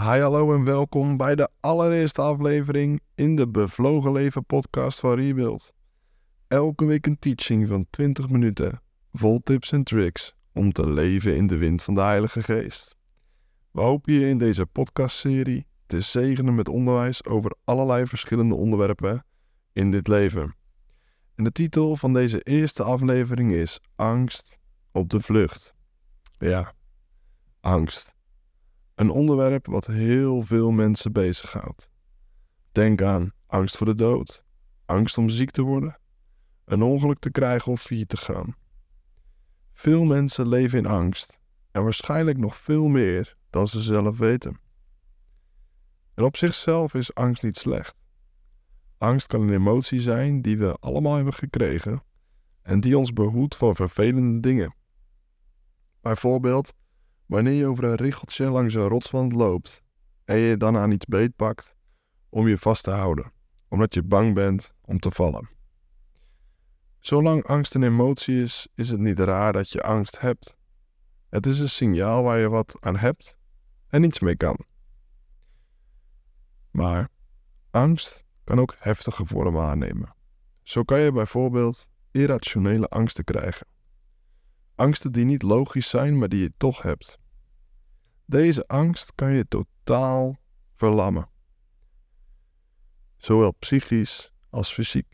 Hi, hallo en welkom bij de allereerste aflevering in de Bevlogen Leven podcast van Rebuild. Elke week een teaching van 20 minuten, vol tips en tricks om te leven in de wind van de Heilige Geest. We hopen je in deze podcastserie te zegenen met onderwijs over allerlei verschillende onderwerpen in dit leven. En de titel van deze eerste aflevering is Angst op de vlucht. Ja, angst. Een onderwerp wat heel veel mensen bezighoudt. Denk aan angst voor de dood, angst om ziek te worden, een ongeluk te krijgen of failliet te gaan. Veel mensen leven in angst en waarschijnlijk nog veel meer dan ze zelf weten. En op zichzelf is angst niet slecht. Angst kan een emotie zijn die we allemaal hebben gekregen en die ons behoedt van vervelende dingen. Bijvoorbeeld wanneer je over een richeltje langs een rotswand loopt en je dan aan iets beetpakt om je vast te houden, omdat je bang bent om te vallen. Zolang angst een emotie is, is het niet raar dat je angst hebt. Het is een signaal waar je wat aan hebt en niets mee kan. Maar angst kan ook heftige vormen aannemen. Zo kan je bijvoorbeeld irrationele angsten krijgen. Angsten die niet logisch zijn, maar die je toch hebt. Deze angst kan je totaal verlammen. Zowel psychisch als fysiek.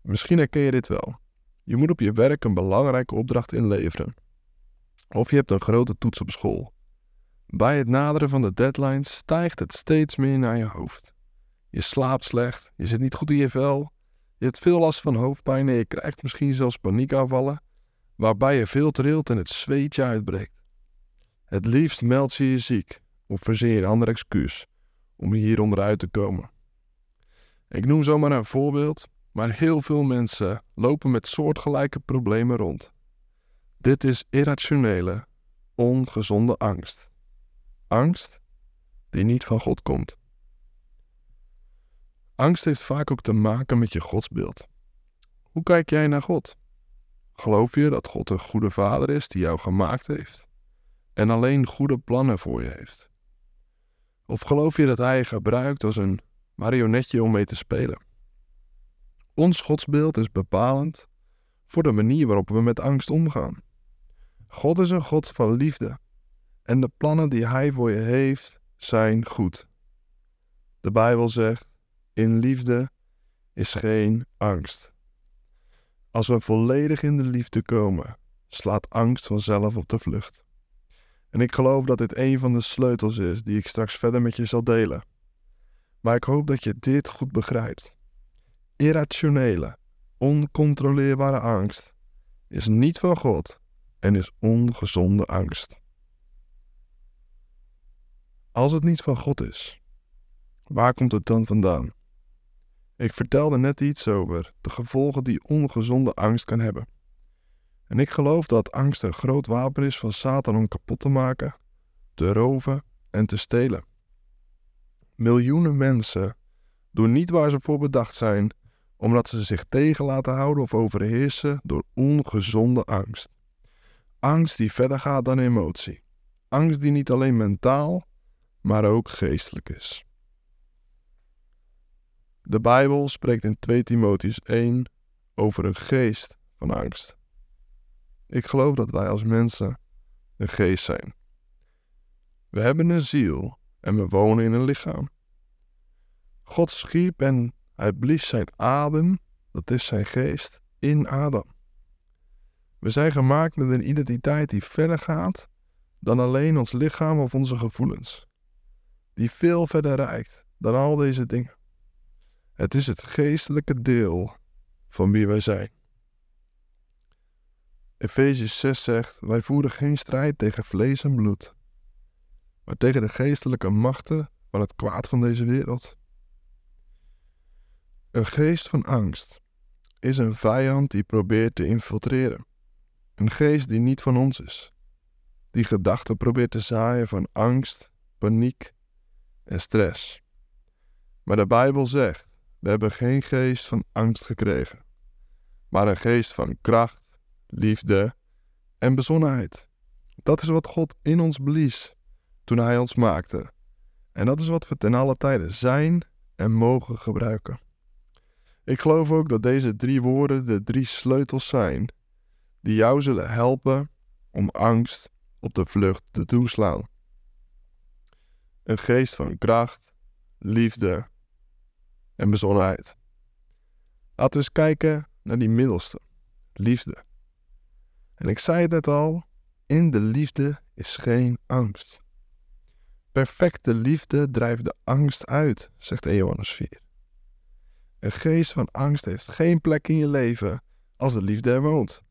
Misschien herken je dit wel. Je moet op je werk een belangrijke opdracht inleveren. Of je hebt een grote toets op school. Bij het naderen van de deadline stijgt het steeds meer naar je hoofd. Je slaapt slecht, je zit niet goed in je vel, je hebt veel last van hoofdpijn en je krijgt misschien zelfs paniekaanvallen, waarbij je veel trilt en het zweetje uitbreekt. Het liefst meld je je ziek of verzin je een ander excuus om hier onderuit te komen. Ik noem zomaar een voorbeeld, maar heel veel mensen lopen met soortgelijke problemen rond. Dit is irrationele, ongezonde angst. Angst die niet van God komt. Angst heeft vaak ook te maken met je godsbeeld. Hoe kijk jij naar God? Geloof je dat God een goede vader is die jou gemaakt heeft en alleen goede plannen voor je heeft? Of geloof je dat hij je gebruikt als een marionetje om mee te spelen? Ons godsbeeld is bepalend voor de manier waarop we met angst omgaan. God is een God van liefde en de plannen die Hij voor je heeft zijn goed. De Bijbel zegt: in liefde is geen angst. Als we volledig in de liefde komen, slaat angst vanzelf op de vlucht. En ik geloof dat dit een van de sleutels is die ik straks verder met je zal delen. Maar ik hoop dat je dit goed begrijpt. Irrationele, oncontroleerbare angst is niet van God en is ongezonde angst. Als het niet van God is, waar komt het dan vandaan? Ik vertelde net iets over de gevolgen die ongezonde angst kan hebben. En ik geloof dat angst een groot wapen is van Satan om kapot te maken, te roven en te stelen. Miljoenen mensen doen niet waar ze voor bedacht zijn, omdat ze zich tegen laten houden of overheersen door ongezonde angst. Angst die verder gaat dan emotie. Angst die niet alleen mentaal, maar ook geestelijk is. De Bijbel spreekt in 2 Timotheus 1 over een geest van angst. Ik geloof dat wij als mensen een geest zijn. We hebben een ziel en we wonen in een lichaam. God schiep en hij blies zijn adem, dat is zijn geest, in Adam. We zijn gemaakt met een identiteit die verder gaat dan alleen ons lichaam of onze gevoelens. Die veel verder reikt dan al deze dingen. Het is het geestelijke deel van wie wij zijn. Efeziërs 6 zegt: Wij voeren geen strijd tegen vlees en bloed, maar tegen de geestelijke machten van het kwaad van deze wereld. Een geest van angst is een vijand die probeert te infiltreren. Een geest die niet van ons is. Die gedachten probeert te zaaien van angst, paniek en stress. Maar de Bijbel zegt we hebben geen geest van angst gekregen, maar een geest van kracht, liefde en bezonnenheid. Dat is wat God in ons blies toen Hij ons maakte. En dat is wat we ten alle tijde zijn en mogen gebruiken. Ik geloof ook dat deze drie woorden de drie sleutels zijn die jou zullen helpen om angst op de vlucht te toeslaan. Een geest van kracht, liefde en bezonnenheid. Laten we eens kijken naar die middelste, liefde. En ik zei het net al, in de liefde is geen angst. Perfecte liefde drijft de angst uit, zegt 1 Johannes 4. Een geest van angst heeft geen plek in je leven als de liefde er woont.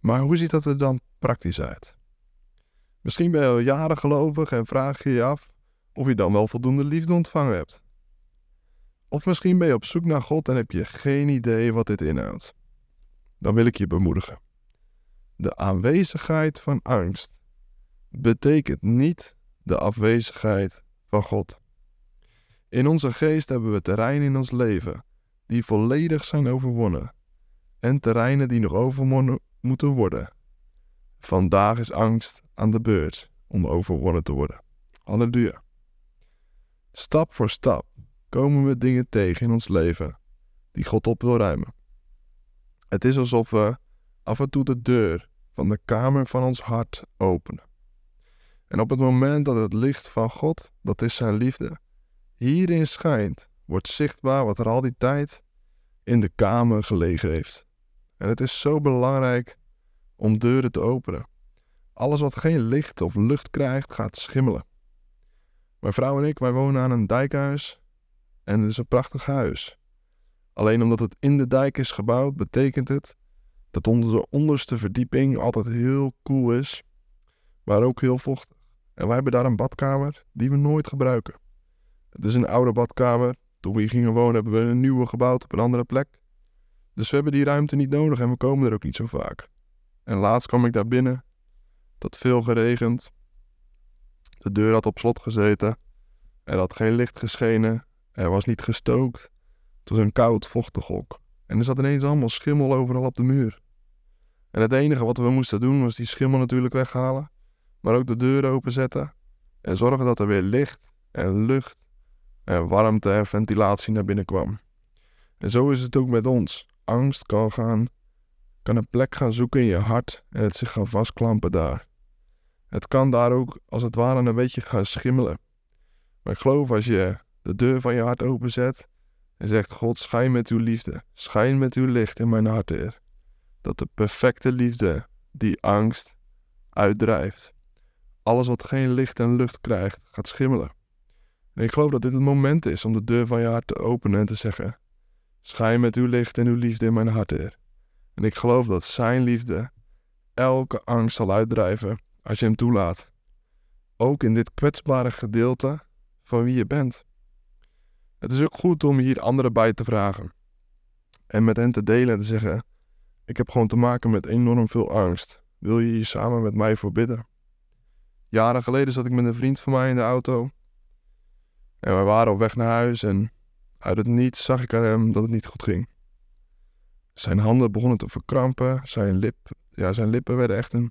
Maar hoe ziet dat er dan praktisch uit? Misschien ben je al jaren gelovig en vraag je je af of je dan wel voldoende liefde ontvangen hebt. Of misschien ben je op zoek naar God en heb je geen idee wat dit inhoudt. Dan wil ik je bemoedigen. De aanwezigheid van angst betekent niet de afwezigheid van God. In onze geest hebben we terreinen in ons leven die volledig zijn overwonnen en terreinen die nog overwonnen moeten worden. Vandaag is angst aan de beurt om overwonnen te worden. Halleluja. Stap voor stap komen we dingen tegen in ons leven die God op wil ruimen. Het is alsof we af en toe de deur van de kamer van ons hart openen. En op het moment dat het licht van God, dat is zijn liefde, hierin schijnt, wordt zichtbaar wat er al die tijd in de kamer gelegen heeft. En het is zo belangrijk om deuren te openen. Alles wat geen licht of lucht krijgt, gaat schimmelen. Mijn vrouw en ik, wij wonen aan een dijkhuis en het is een prachtig huis. Alleen omdat het in de dijk is gebouwd, betekent het dat onze onderste verdieping altijd heel koel is, maar ook heel vochtig. En wij hebben daar een badkamer die we nooit gebruiken. Het is een oude badkamer. Toen we hier gingen wonen hebben we een nieuwe gebouwd op een andere plek. Dus we hebben die ruimte niet nodig en we komen er ook niet zo vaak. En laatst kwam ik daar binnen. Het had veel geregend. De deur had op slot gezeten. Er had geen licht geschenen. Er was niet gestookt. Het was een koud, vochtig hok. En er zat ineens allemaal schimmel overal op de muur. En het enige wat we moesten doen was die schimmel natuurlijk weghalen. Maar ook de deur openzetten. En zorgen dat er weer licht en lucht en warmte en ventilatie naar binnen kwam. En zo is het ook met ons. Angst kan gaan kan een plek gaan zoeken in je hart en het zich gaan vastklampen daar. Het kan daar ook als het ware een beetje gaan schimmelen. Maar ik geloof als je de deur van je hart openzet en zegt: God, schijn met uw liefde, schijn met uw licht in mijn hart, Heer. Dat de perfecte liefde die angst uitdrijft. Alles wat geen licht en lucht krijgt, gaat schimmelen. En ik geloof dat dit het moment is om de deur van je hart te openen en te zeggen: Schijn met uw licht en uw liefde in mijn hart, Heer. En ik geloof dat Zijn liefde elke angst zal uitdrijven als je Hem toelaat. Ook in dit kwetsbare gedeelte van wie je bent. Het is ook goed om hier anderen bij te vragen. En met hen te delen en te zeggen: Ik heb gewoon te maken met enorm veel angst. Wil je hier samen met mij voor bidden? Jaren geleden zat ik met een vriend van mij in de auto. En we waren op weg naar huis en uit het niets zag ik aan hem dat het niet goed ging. Zijn handen begonnen te verkrampen. Zijn, lip, ja, zijn lippen werden echt een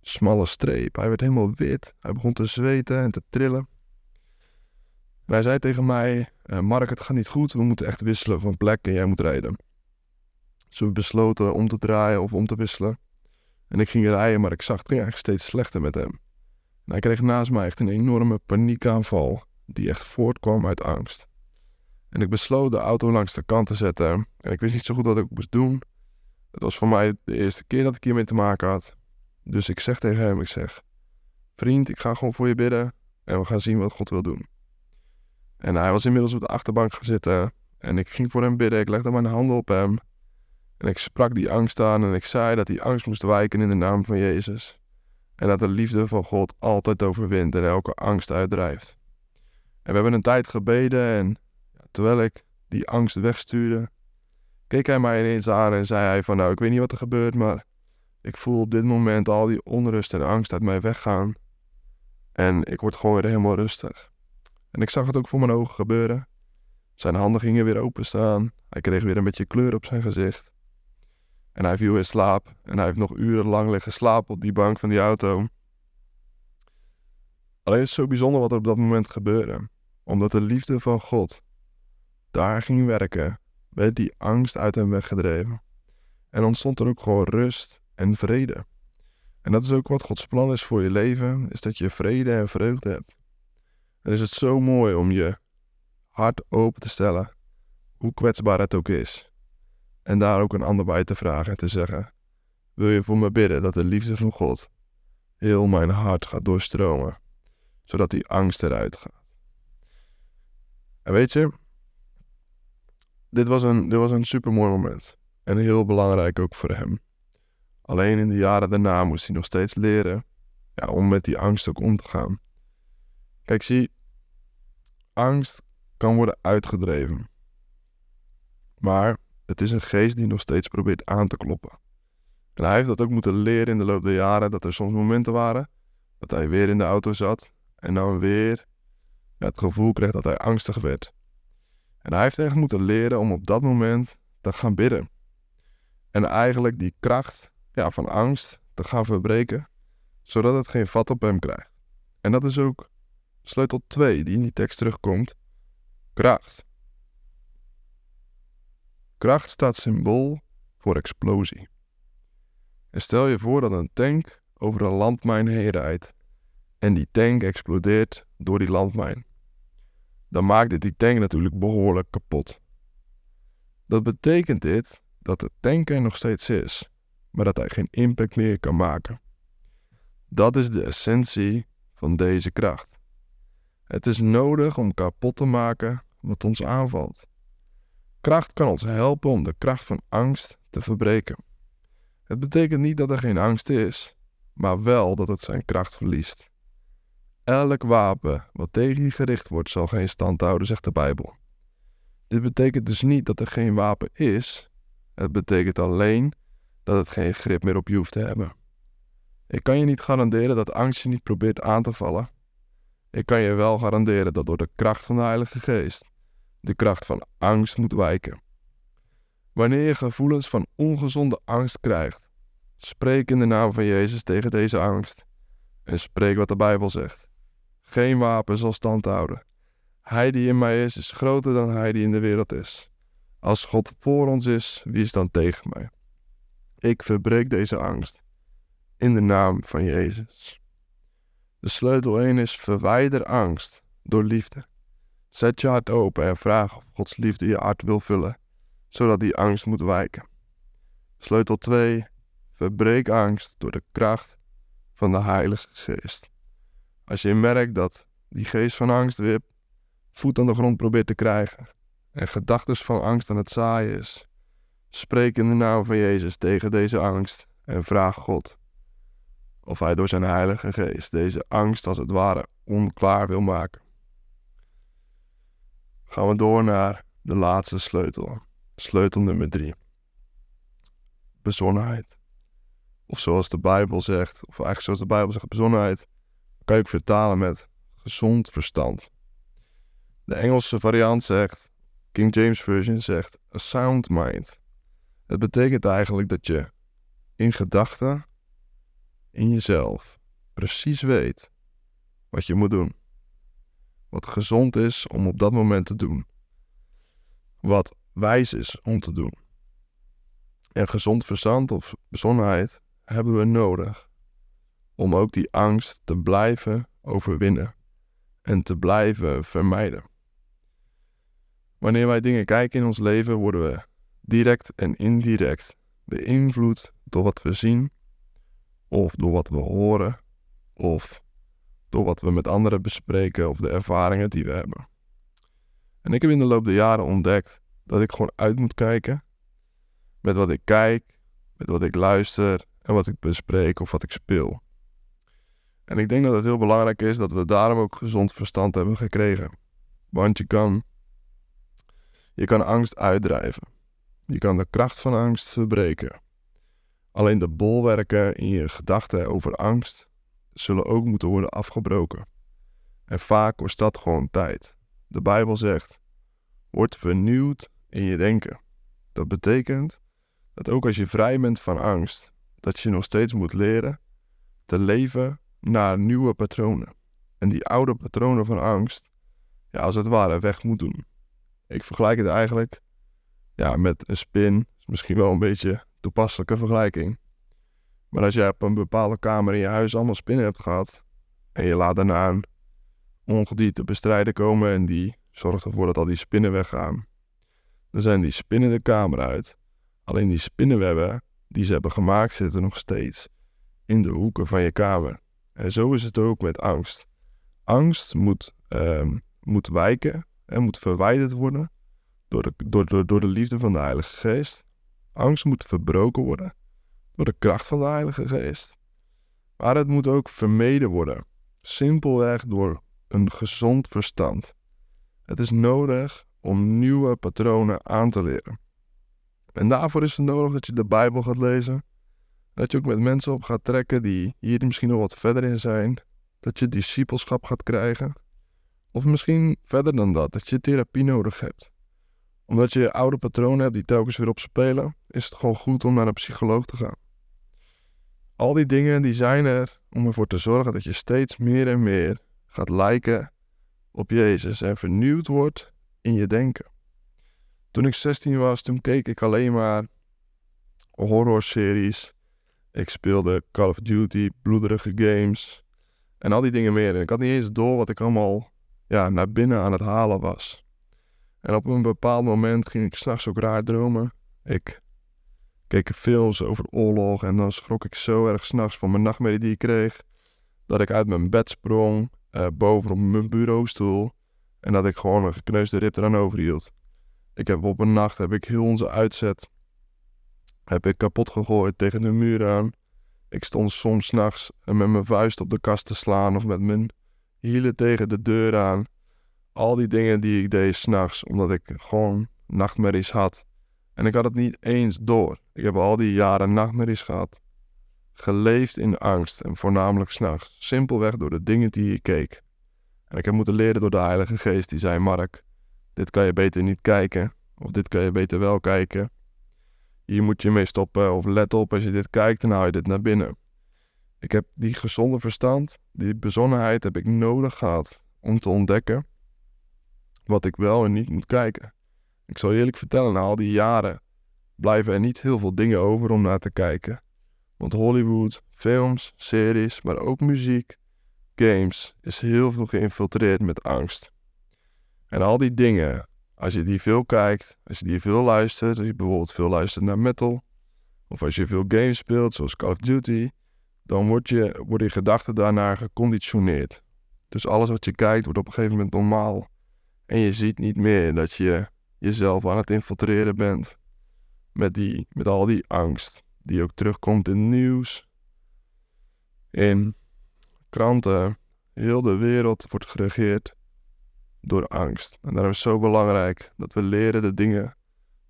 smalle streep. Hij werd helemaal wit. Hij begon te zweten en te trillen. En hij zei tegen mij: uh, Mark, het gaat niet goed. We moeten echt wisselen van plek en jij moet rijden. Dus we besloten om te draaien of om te wisselen. En ik ging rijden, maar ik zag het ging eigenlijk steeds slechter met hem. En hij kreeg naast mij echt een enorme paniekaanval, die echt voortkwam uit angst. En ik besloot de auto langs de kant te zetten. En ik wist niet zo goed wat ik moest doen. Het was voor mij de eerste keer dat ik hiermee te maken had. Dus ik zeg tegen hem, ik zeg... Vriend, ik ga gewoon voor je bidden. En we gaan zien wat God wil doen. En hij was inmiddels op de achterbank gaan zitten. En ik ging voor hem bidden. Ik legde mijn handen op hem. En ik sprak die angst aan. En ik zei dat die angst moest wijken in de naam van Jezus. En dat de liefde van God altijd overwint en elke angst uitdrijft. En we hebben een tijd gebeden en Terwijl ik die angst wegstuurde, keek hij mij ineens aan en zei hij van nou, ik weet niet wat er gebeurt, maar ik voel op dit moment al die onrust en angst uit mij weggaan. En ik word gewoon weer helemaal rustig. En ik zag het ook voor mijn ogen gebeuren. Zijn handen gingen weer openstaan. Hij kreeg weer een beetje kleur op zijn gezicht. En hij viel in slaap. En hij heeft nog urenlang liggen slapen op die bank van die auto. Alleen het is zo bijzonder wat er op dat moment gebeurde. Omdat de liefde van God daar ging werken, werd die angst uit hem weggedreven. En ontstond er ook gewoon rust en vrede. En dat is ook wat Gods plan is voor je leven, is dat je vrede en vreugde hebt. En is het zo mooi om je hart open te stellen, hoe kwetsbaar het ook is. En daar ook een ander bij te vragen en te zeggen, wil je voor me bidden dat de liefde van God heel mijn hart gaat doorstromen, zodat die angst eruit gaat. En weet je, dit was een, dit was een super mooi moment. En heel belangrijk ook voor hem. Alleen in de jaren daarna moest hij nog steeds leren ja, om met die angst ook om te gaan. Kijk, zie, angst kan worden uitgedreven. Maar het is een geest die nog steeds probeert aan te kloppen. En hij heeft dat ook moeten leren in de loop der jaren, dat er soms momenten waren dat hij weer in de auto zat en dan weer het gevoel kreeg dat hij angstig werd. En hij heeft echt moeten leren om op dat moment te gaan bidden. En eigenlijk die kracht ja, van angst te gaan verbreken, zodat het geen vat op hem krijgt. En dat is ook sleutel 2 die in die tekst terugkomt. Kracht. Kracht staat symbool voor explosie. En stel je voor dat een tank over een landmijn heen rijdt en die tank explodeert door die landmijn. Dan maakt dit die tank natuurlijk behoorlijk kapot. Dat betekent dit dat de tank er nog steeds is, maar dat hij geen impact meer kan maken. Dat is de essentie van deze kracht. Het is nodig om kapot te maken wat ons aanvalt. Kracht kan ons helpen om de kracht van angst te verbreken. Het betekent niet dat er geen angst is, maar wel dat het zijn kracht verliest. Elk wapen wat tegen je gericht wordt zal geen stand houden, zegt de Bijbel. Dit betekent dus niet dat er geen wapen is, het betekent alleen dat het geen grip meer op je hoeft te hebben. Ik kan je niet garanderen dat angst je niet probeert aan te vallen. Ik kan je wel garanderen dat door de kracht van de Heilige Geest de kracht van angst moet wijken. Wanneer je gevoelens van ongezonde angst krijgt, spreek in de naam van Jezus tegen deze angst en spreek wat de Bijbel zegt. Geen wapen zal stand houden. Hij die in mij is, is groter dan hij die in de wereld is. Als God voor ons is, wie is dan tegen mij? Ik verbreek deze angst in de naam van Jezus. De sleutel 1 is verwijder angst door liefde. Zet je hart open en vraag of Gods liefde je hart wil vullen, zodat die angst moet wijken. Sleutel 2. Verbreek angst door de kracht van de Heilige Geest. Als je merkt dat die geest van angst weer voet aan de grond probeert te krijgen en gedachten van angst aan het zaaien is, spreek in de naam van Jezus tegen deze angst en vraag God of Hij door zijn Heilige Geest deze angst als het ware onklaar wil maken. Gaan we door naar de laatste sleutel, sleutel nummer drie. Bezonnenheid. Of zoals de Bijbel zegt, of eigenlijk zoals de Bijbel zegt, bezonnenheid kan je ook vertalen met gezond verstand. De Engelse variant zegt, King James Version zegt, a sound mind. Het betekent eigenlijk dat je in gedachten, in jezelf, precies weet wat je moet doen. Wat gezond is om op dat moment te doen. Wat wijs is om te doen. En gezond verstand of bezonnenheid hebben we nodig om ook die angst te blijven overwinnen en te blijven vermijden. Wanneer wij dingen kijken in ons leven, worden we direct en indirect beïnvloed door wat we zien, of door wat we horen, of door wat we met anderen bespreken of de ervaringen die we hebben. En ik heb in de loop der jaren ontdekt dat ik gewoon uit moet kijken met wat ik kijk, met wat ik luister en wat ik bespreek of wat ik speel. En ik denk dat het heel belangrijk is dat we daarom ook gezond verstand hebben gekregen. Want je kan, je kan angst uitdrijven. Je kan de kracht van angst verbreken. Alleen de bolwerken in je gedachten over angst zullen ook moeten worden afgebroken. En vaak kost dat gewoon tijd. De Bijbel zegt: word vernieuwd in je denken. Dat betekent dat ook als je vrij bent van angst, dat je nog steeds moet leren te leven naar nieuwe patronen en die oude patronen van angst, ja, als het ware weg moet doen. Ik vergelijk het eigenlijk ja, met een spin. Is misschien wel een beetje toepasselijke vergelijking. Maar als jij op een bepaalde kamer in je huis allemaal spinnen hebt gehad en je laat daarna een ongedierte bestrijden komen en die zorgt ervoor dat al die spinnen weggaan, dan zijn die spinnen de kamer uit. Alleen die spinnenwebben die ze hebben gemaakt zitten nog steeds in de hoeken van je kamer. En zo is het ook met angst. Angst moet, um, moet wijken en moet verwijderd worden door de, door, door, door de liefde van de Heilige Geest. Angst moet verbroken worden door de kracht van de Heilige Geest. Maar het moet ook vermeden worden, simpelweg door een gezond verstand. Het is nodig om nieuwe patronen aan te leren. En daarvoor is het nodig dat je de Bijbel gaat lezen. Dat je ook met mensen op gaat trekken die hier misschien nog wat verder in zijn. Dat je discipelschap gaat krijgen. Of misschien verder dan dat, dat je therapie nodig hebt. Omdat je oude patronen hebt die telkens weer opspelen, is het gewoon goed om naar een psycholoog te gaan. Al die dingen die zijn er om ervoor te zorgen dat je steeds meer en meer gaat lijken op Jezus en vernieuwd wordt in je denken. Toen ik 16 was, toen keek ik alleen maar horrorseries. Ik speelde Call of Duty, bloederige games en al die dingen meer. En ik had niet eens door wat ik allemaal ja, naar binnen aan het halen was. En op een bepaald moment ging ik s'nachts ook raar dromen. Ik keek films over oorlog en dan schrok ik zo erg s'nachts van mijn nachtmerrie die ik kreeg. Dat ik uit mijn bed sprong, uh, boven op mijn bureaustoel. En dat ik gewoon een gekneusde rib eraan overhield. Ik heb op een nacht heb ik heel onze uitzet heb ik kapot gegooid tegen de muur aan. Ik stond soms s'nachts met mijn vuist op de kast te slaan of met mijn hielen tegen de deur aan. Al die dingen die ik deed s'nachts, omdat ik gewoon nachtmerries had. En ik had het niet eens door. Ik heb al die jaren nachtmerries gehad. Geleefd in angst en voornamelijk s'nachts. Simpelweg door de dingen die ik keek. En ik heb moeten leren door de Heilige Geest die zei: Mark, dit kan je beter niet kijken. Of dit kan je beter wel kijken. Hier moet je mee stoppen. Of let op, als je dit kijkt, dan haal je dit naar binnen. Ik heb die gezonde verstand, die bezonnenheid heb ik nodig gehad om te ontdekken wat ik wel en niet moet kijken. Ik zal eerlijk vertellen, na al die jaren blijven er niet heel veel dingen over om naar te kijken. Want Hollywood, films, series, maar ook muziek, games is heel veel geïnfiltreerd met angst. En al die dingen, als je die veel kijkt, als je die veel luistert, als je bijvoorbeeld veel luistert naar metal, of als je veel games speelt, zoals Call of Duty, dan wordt je, worden je gedachten daarnaar geconditioneerd. Dus alles wat je kijkt wordt op een gegeven moment normaal. En je ziet niet meer dat je jezelf aan het infiltreren bent. Met, die, met al die angst die ook terugkomt in nieuws, in kranten. Heel de wereld wordt geregeerd door angst. En daarom is het zo belangrijk dat we leren de dingen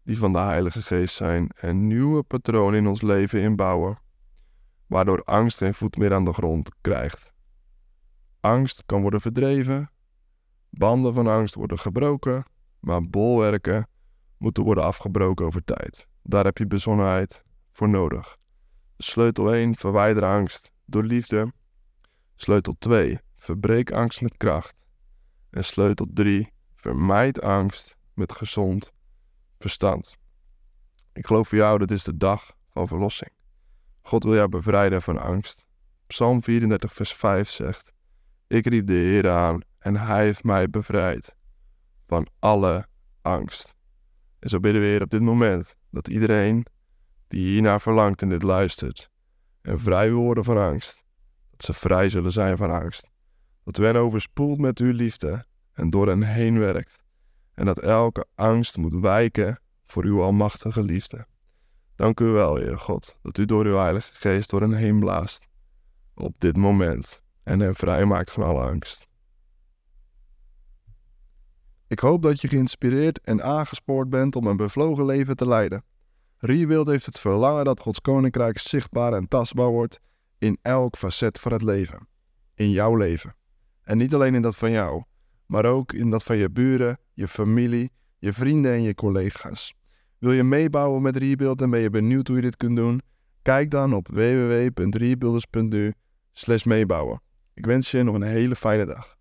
die van de Heilige Geest zijn en nieuwe patronen in ons leven inbouwen, waardoor angst geen voet meer aan de grond krijgt. Angst kan worden verdreven, banden van angst worden gebroken, maar bolwerken moeten worden afgebroken over tijd. Daar heb je bezonnenheid voor nodig. Sleutel 1: verwijder angst door liefde. Sleutel 2: verbreek angst met kracht. En sleutel 3: vermijd angst met gezond verstand. Ik geloof voor jou dat is de dag van verlossing. God wil jou bevrijden van angst. Psalm 34, vers 5 zegt: Ik riep de Heer aan en Hij heeft mij bevrijd van alle angst. En zo bidden we weer op dit moment dat iedereen die hiernaar verlangt en dit luistert, en vrij worden van angst, dat ze vrij zullen zijn van angst. Dat u hen overspoelt met uw liefde en door hen heen werkt. En dat elke angst moet wijken voor uw almachtige liefde. Dank u wel, Heer God, dat u door uw Heilige Geest door hen heen blaast. Op dit moment. En hen vrij maakt van alle angst. Ik hoop dat je geïnspireerd en aangespoord bent om een bevlogen leven te leiden. Rebuild heeft het verlangen dat Gods koninkrijk zichtbaar en tastbaar wordt in elk facet van het leven. In jouw leven. En niet alleen in dat van jou, maar ook in dat van je buren, je familie, je vrienden en je collega's. Wil je meebouwen met Rebuild en ben je benieuwd hoe je dit kunt doen? Kijk dan op www.rebuilders.nu meebouwen. Ik wens je nog een hele fijne dag.